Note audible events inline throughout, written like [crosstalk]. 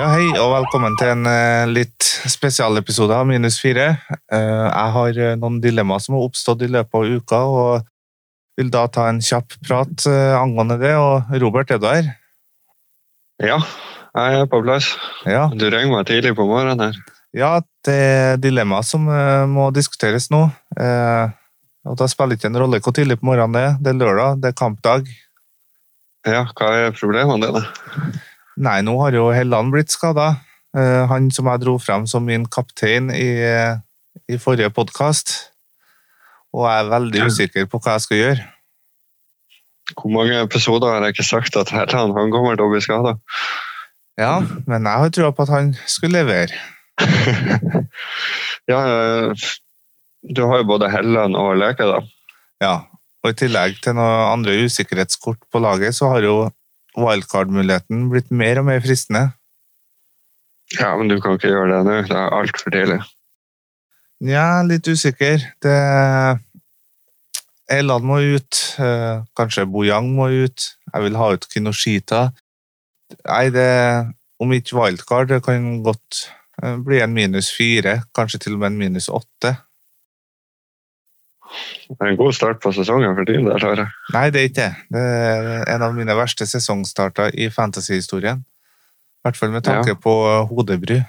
Ja, hei og velkommen til en eh, litt spesialepisode av Minus fire. Eh, jeg har eh, noen dilemmaer som har oppstått i løpet av uka, og vil da ta en kjapp prat angående det. Og Robert, er du her? Ja, jeg er på plass. Ja. Du ringer meg tidlig på morgenen her. ja, det er dilemmaer som må diskuteres nå. Og da spiller det ikke en rolle hvor tidlig på morgenen det er. Det er lørdag, det er kampdag. Ja, hva er problemene dine? Nei, nå har jo Helland blitt skada. Han som jeg dro frem som min kaptein i, i forrige podkast. Og jeg er veldig usikker på hva jeg skal gjøre. Hvor mange episoder har jeg ikke sagt at Helland han kommer til å bli skada? Ja, men jeg har trua på at han skulle levere. [laughs] ja, eh, du har jo både Helland og Leke, da. Ja, og i tillegg til noen andre usikkerhetskort på laget, så har jo wildcard-muligheten blitt mer og mer fristende. Ja, men du kan ikke gjøre det nå. Det er altfor tidlig. Nja, litt usikker. Det Elan må ut. eh, Kanskje Bojang må ut. Jeg vil ha ut Kinoshita. Nei, det Om ikke wildcard, det kan godt eh, bli en minus fire. Kanskje til og med en minus åtte. Det er en god start på sesongen for din der, Tare. Nei, det er ikke det. Det er en av mine verste sesongstarter i fantasyhistorien. I hvert fall med tanke Ja. på hodebry.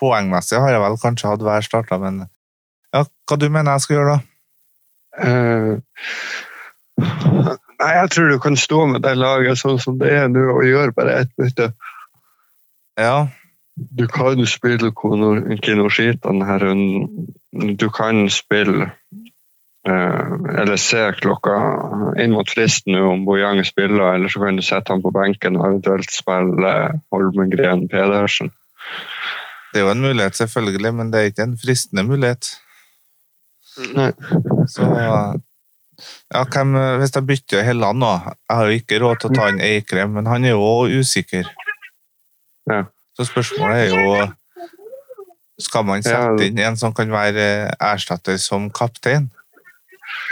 Poengmessig har jeg vel kanskje hatt hver starta, men ja, hva du mener jeg skal gjøre da? Uh, Nei, jeg tror du kan stå med det laget sånn som det er nå, og gjøre bare ett bytte. Ja, Du kan spille Kinoshita denne runden. Du kan spille Eller ser klokka inn mot fristen om Bojang spiller, eller så kan du sette han på benken og eventuelt spille Holmengren Pedersen. det er jo en mulighet selvfølgelig, men det er ikke en fristende mulighet. Nei. Så ja, hvem, hvis jeg bytter Helland nå, jeg har jo ikke råd til å ta inn Eikrem, men han er jo usikker. Ja. Så spørsmålet er jo, skal man sette inn en som kan være erstatter som kaptein?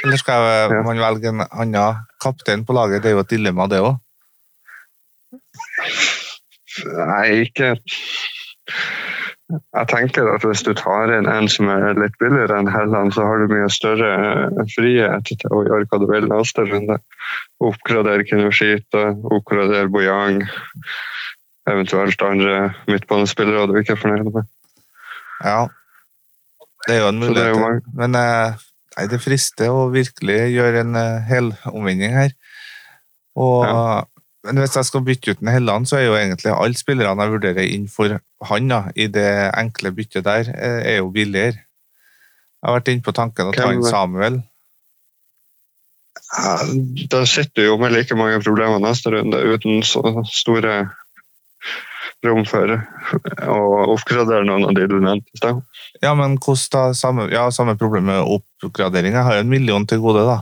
Eller skal jeg- Ja. man velge en annen kaptein på laget? Det er jo et dilemma det også. Nei, ikke Jeg tenker at hvis du tar inn en som er litt billigere enn Helland, så har du mye større eh, frihet til å gjøre hva du vil neste runde. Oppgradere Kinoshita, oppgradere Bojang, eventuelt andre midtbanespillere du ikke er fornøyd med. Ja, det er jo en mulighet. Men eh, nei, det frister å virkelig gjøre en hel helomvending her. Og, Ja. Men hvis jeg skal bytte ut en Helland, så er jo egentlig alle spillerne jeg vurderer inn for han da, i det enkle byttet der, eh, er jo billigere. Jeg har vært inne på tanken å ta inn Samuel. Ja, Da sitter du jo med like mange problemer neste runde uten så store rom Og oppgradere noen av de du nevnte i stad. Ja, men hvordan da? Samme, ja, samme problem med oppgradering. Jeg har jo en million til gode, da.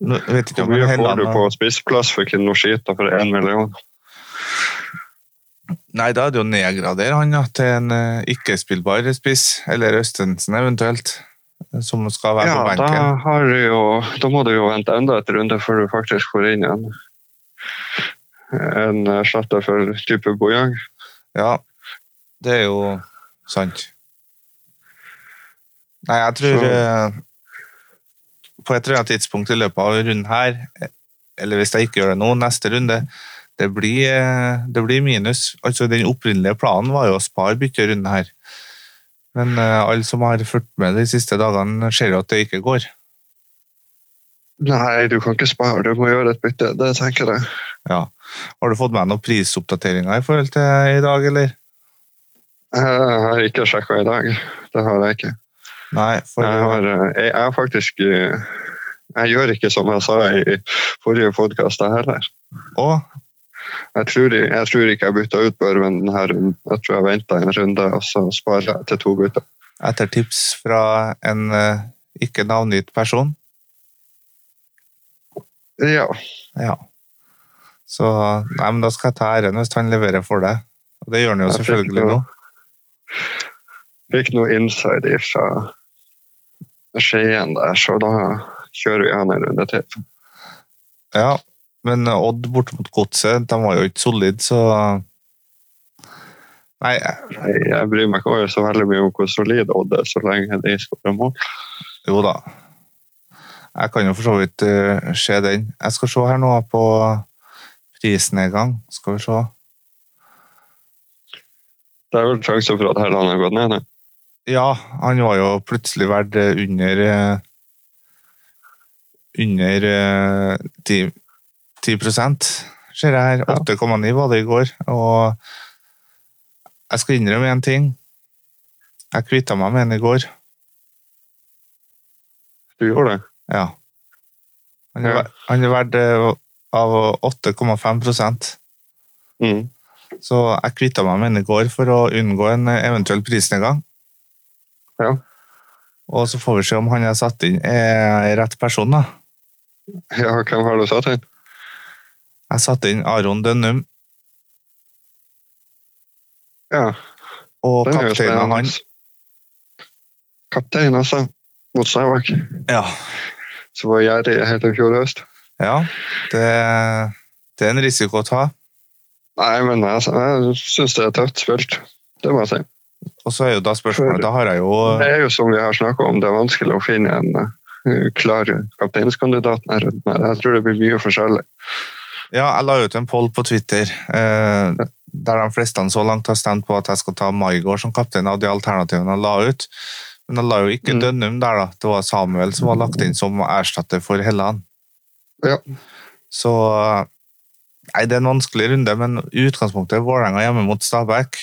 Nå, vet ikke Hvor mye får du på spissplass for Kinoshita for én million? Nei, da er det jo å nedgradere han ja, til en eh, ikke-spillbar spiss, eller Østensen eventuelt, som skal være på Ja, da, benken. har du jo, da må du jo vente enda et runde før du faktisk får inn en, en erstatter for type Bojang. Ja, det er jo sant. Nei, jeg tror Så- eh, på et eller annet tidspunkt i løpet av runden her, eller hvis jeg ikke gjør det nå, neste runde, det blir, eh, det blir minus. Altså, den opprinnelige planen var jo å spare bytterunden her. Men eh, alle som har fulgt med de siste dagene, ser jo at det ikke går. Nei, du kan ikke spare, du må gjøre et bytte. Det tenker jeg. Ja. Har du fått med noen prisoppdateringer i forhold til i dag, eller? Jeg har ikke sjekka i dag. Det har jeg ikke. Nei, for Jeg har, eh, jeg er faktisk eh, Jeg gjør ikke som jeg sa i forrige podkast heller. Å, Jeg tror, jeg tror ikke jeg bytta ut Børven denne runden. Jeg tror jeg venta en runde, og så sparer jeg til to gutter. etter tips fra en eh, ikke navngitt person. Ja. Ja. Så nei, men da skal jeg ta æren hvis han leverer for deg. Og det gjør han jo selvfølgelig nå. Fikk noe inside fra Skien der, så da kjører vi han en runde til. Ja, men Odd borte mot Godset, de var jo ikke solide, så Nei, Jeg, jeg bryr meg ikke så veldig mye om hvor solid Odd er, så lenge de skårer mål. jo da. Jeg kan jo for så vidt uh, se den. Jeg skal se her nå på prisnedgang. Skal vi se. Det er vel sjanse for at Helland har gått ned. Det. Ja, han var jo plutselig verdt eh, under eh, Under eh, 10, 10 ser jeg her. 8,9 var det i går. Og jeg skal innrømme en ting. Jeg kvitta meg med den i går. Du gjorde det? Ja. Han er, Ja. er verdt av 8,5 Mm. Så jeg kvitta meg med den i går for å unngå en eh, eventuell prisnedgang. Ja. Og så får vi se om han jeg har satt inn, er rett person. da. ja, hvem har du satt inn? Jeg satte inn Aron Dønnum, Ja, og kapteinen hans Kaptein, altså. Mot Stabæk. Ja. Som var gjerrig hele fjor høst. Ja det, det er en risiko å ta. Nei, men jeg, jeg syns det er tøft spilt. Det må jeg si. Og så er jo da spørsmålet Da har jeg jo Det er jo som vi har snakka om, det er vanskelig å finne en eh, klar kapteinskandidat. her. Jeg tror det blir mye forskjellig. Ja, jeg la ut en poll på Twitter eh, der de fleste så langt har stemt på at jeg skal ta Maigård som kaptein av de alternativene jeg la ut. Men jeg la jo ikke Mm. Dønnum der, da. Det var Samuel som var lagt inn som erstatter for Helland. Ja. Så Nei, det er en vanskelig runde, men i utgangspunktet Vålerenga hjemme mot Stabæk.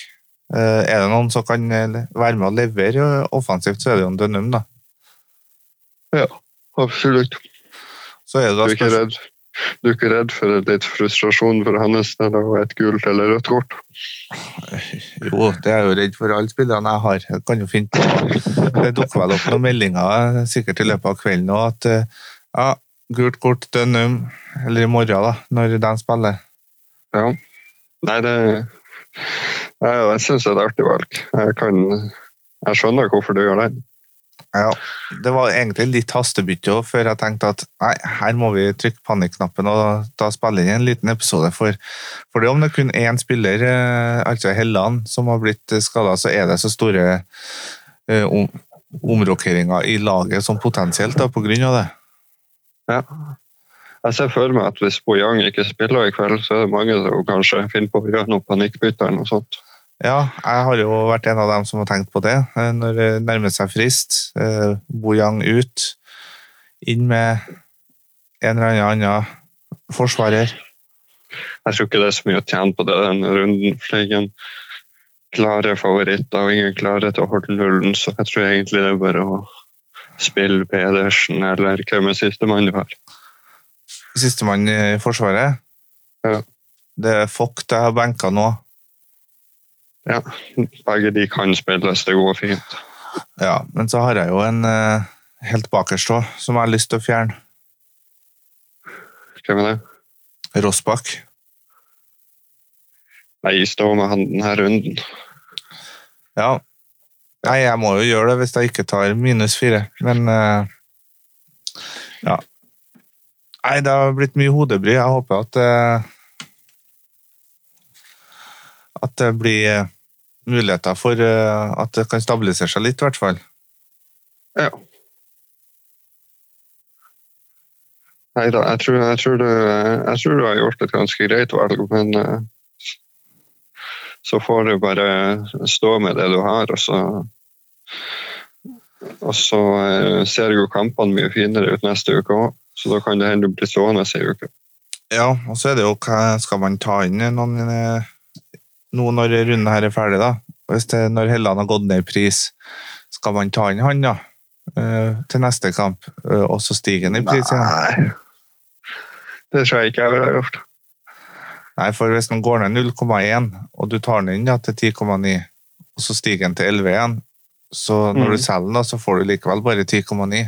Eh, er det noen som kan eh, være med å levere offensivt, så er det jo en Dønnum, da. Absolutt. Så er det Du da er ikke redd, du er ikke redd for litt frustrasjon for hennes del og et gult eller rødt kort? [laughs] Jo, det er jeg jo redd for alle spillerne jeg har. Jeg kan jo finne. Det dukker vel opp noen meldinger sikkert i løpet av kvelden òg at eh, ja, gult kort Dønnum, eller i morgen, da, når de spiller. Ja. Nei, det Jeg, jeg syns det er et artig valg. Jeg kan Jeg skjønner hvorfor du gjør det. Ja, det var egentlig litt hastebytte før jeg tenkte at nei, her må vi trykke panikknappen og da spille inn en liten episode. For, for det om det er kun én spiller, eh, altså Helland, som har blitt skada, så er det så store eh, om, omrokeringer i laget som potensielt da, på grunn av det. Ja. Jeg ser for meg at hvis Bojang ikke spiller i kveld, så er det mange som kanskje finner på å gjøre noe panikkbytte eller noe sånt. Ja, jeg har jo vært en av dem som har tenkt på det. eh, Når det nærmer seg frist, eh, Bojang ut, inn med en eller annen forsvarer. Jeg tror ikke det er så mye å tjene på det denne runden. for det er ingen klare favoritter og ingen klare til å holde nullen, så jeg tror egentlig det er bare å spille Pedersen eller hvem er sistemann du har. Sistemann i Forsvaret. Ja. Det er Fock jeg har benka nå. Ja, begge de kan spilles, det går fint. Ja, men så har jeg jo en uh, helt bakerst òg, som jeg har lyst til å fjerne. Hvem er det? Rossbakk. Nei, stå med han denne runden. Ja. Nei, jeg må jo gjøre det hvis jeg ikke tar minus fire, men uh, Ja. Nei, det har blitt mye hodebry. Jeg håper at uh, At det blir eh, muligheter for uh, at det kan stabilisere seg litt, i hvert fall. Ja. Nei da, jeg jeg, jeg tror du har gjort et ganske greit valg, men så får du bare stå med det du har, og så og så eh, ser jo kampene mye finere ut neste uke òg, så da kan det hende du blir stående ei uke. Ja, og så er det jo hva skal man ta inn noen eh, nå når runden her er ferdig, da? Hvis det, når Helland har gått ned i pris, skal man ta inn han da? eh, til neste kamp, og så stiger han i pris igjen? Nei, det tror jeg ikke jeg ville ha gjort. Nei, for hvis den går ned 0,1, og du tar den inn ja, til 10,9, og så stiger den til 11 igjen, så når mm. du selger den, så får du likevel bare 10,9.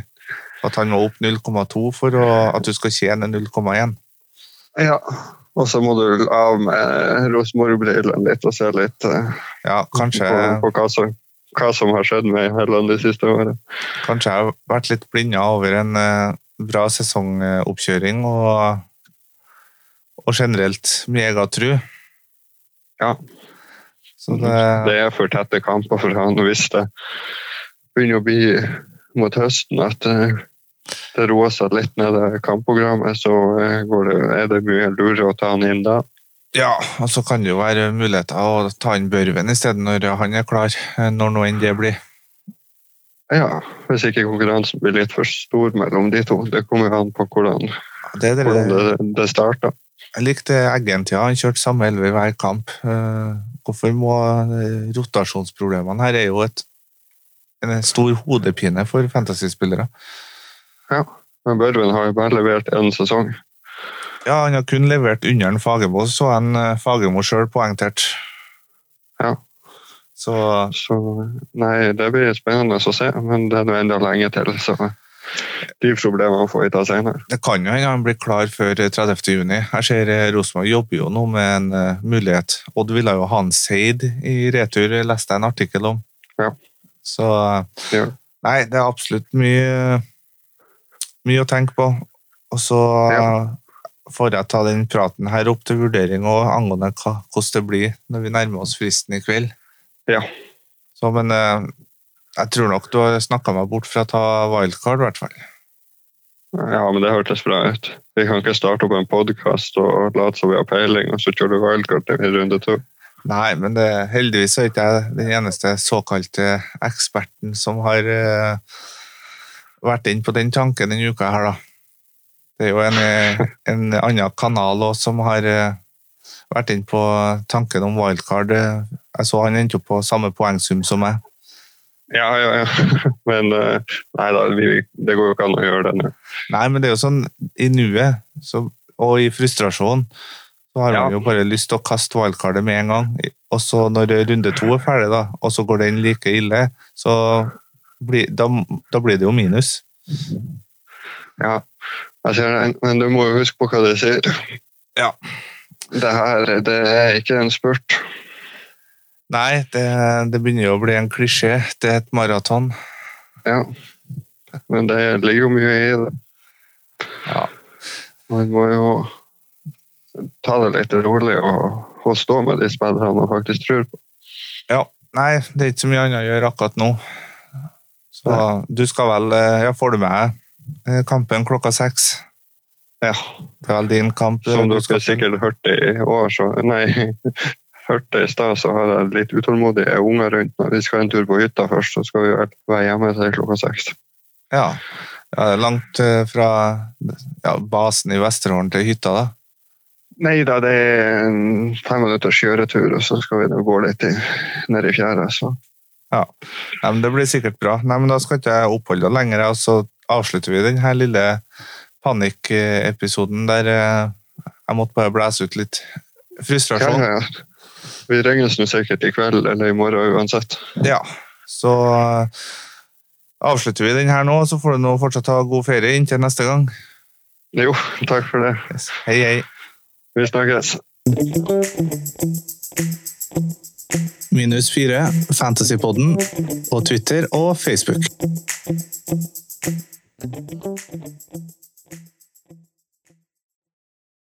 At han må opp 0,2 for å, at du skal tjene 0,1. Ja, og så må du av med Rosenborg-brillene litt og se litt eh, Ja, kanskje, på, på hva, som, hva som har skjedd med Helland de siste årene. kanskje jeg har vært litt blinda over en eh, bra sesongoppkjøring og, og generelt megatru. Ja. Så det, Det er for tette kamper for han. Hvis det begynner å bli mot høsten at eh, det roer seg litt ned i kampprogrammet, så eh, går det, er det mye lurere å ta han inn da. ja, og så kan det jo være muligheter å ta inn Børven i stedet når han er klar, eh, når nå enn det blir. Ja, hvis ikke konkurransen blir litt for stor mellom de to. Det kommer jo an på hvordan, Det det, hvordan det, det starter. Jeg likte Eggen til Han kjørte samme elve i hver kamp. Eh, Hvorfor må eh, rotasjonsproblemene her er jo et, en stor hodepine for fantasyspillere. Ja, men Børven har jo bare levert én sesong. Ja, han har kun levert under en Fagermo, så en eh, Fagermo sjøl poengtert. Ja. Så Så nei, det blir spennende å se, men det er nå enda lenge til. Så de problemene får vi ta senere. det kan jo hende han blir klar før 30. juni. Jeg ser eh, Rosenborg jobber jo nå med en uh, mulighet. Odd ville jo ha en Seid i retur, leste jeg en artikkel om. Ja. Så eh, Ja. Nei, det er absolutt mye, mye å tenke på. Og så Ja. får jeg ta den praten her opp til vurdering og angående hva, hvordan det blir når vi nærmer oss fristen i kveld. Ja. Så, men jeg tror nok du har snakka meg bort fra å ta wildcard, i hvert fall. ja, men det hørtes bra ut. Vi kan ikke starte opp en podkast og late som vi har peiling, og så kjører du wildcard i runde to. Nei, men det, heldigvis er ikke jeg den eneste såkalte eksperten som har uh, vært inn på den tanken denne uka her, da. Det er jo en, eh, en annen kanal også som har uh, vært inn på tanken om wildcard. Jeg så han endte opp på samme poengsum som meg. Ja, ja, ja. [laughs] Men eh, nei da, det går jo ikke an å gjøre det nå. Nei, men det er jo sånn i nuet, så, og i frustrasjon, så har Ja. man jo bare lyst til å kaste wildcardet med en gang. Og så når runde to er ferdig, da, og så går den like ille, så blir, da, da blir det jo minus. Ja, jeg ser den, men du må jo huske på hva du sier. Ja. Det her det er ikke en spurt. Nei, det, det begynner jo å bli en klisjé. Det er et maraton. Ja. Men det ligger jo mye i det. Ja. Man må jo ta det litt rolig og, og stå med de spillerne man faktisk tror på. ja. Nei, det er ikke så mye annet å gjøre akkurat nå. Så du skal vel eh, Ja, får du med deg kampen klokka seks? Ja, Det er vel din kamp? eh, Som du dere skal- sikkert hørt i år, så Nei, [laughs] hørte i stad, så har jeg litt utålmodige unger rundt Når Vi skal en tur på hytta først, så skal vi være hjemme til klokka seks. Ja. ja langt eh, fra ja, basen i Vesterålen til hytta, da. Nei da, det er en fem minutters kjøretur, og så skal vi gå litt i, ned i fjæra. Så Ja. Men det blir sikkert bra. Nei, men Da skal ikke jeg oppholde deg lenger, og så avslutter vi denne lille panikkepisoden der eh, jeg måtte bare blæse ut litt ja, frustrasjon. ja, ja. Vi regnes nå sikkert i kveld eller i morgen uansett. Ja, så eh, avslutter vi den her nå, så får du nå fortsatt ha god ferie inntil neste gang. Jo, takk for det. Yes. Hei, hei. Vi snakkes. Minus fire, Fantasypodden på Twitter og Facebook.